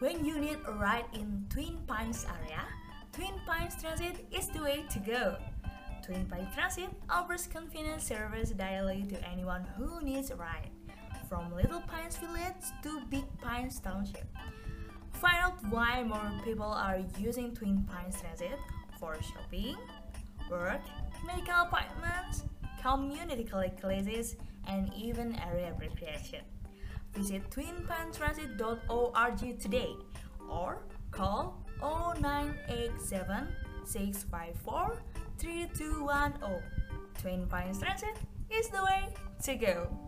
When you need a ride in Twin Pines area, Twin Pines Transit is the way to go. Twin Pines Transit offers convenient service daily to anyone who needs a ride, from Little Pines Village to Big Pines Township. Find out why more people are using Twin Pines Transit for shopping, work, medical appointments, community classes, and even area recreation. Visit twinpinestransit.org today or call 0987 654 3210. Twin Pines Transit is the way to go.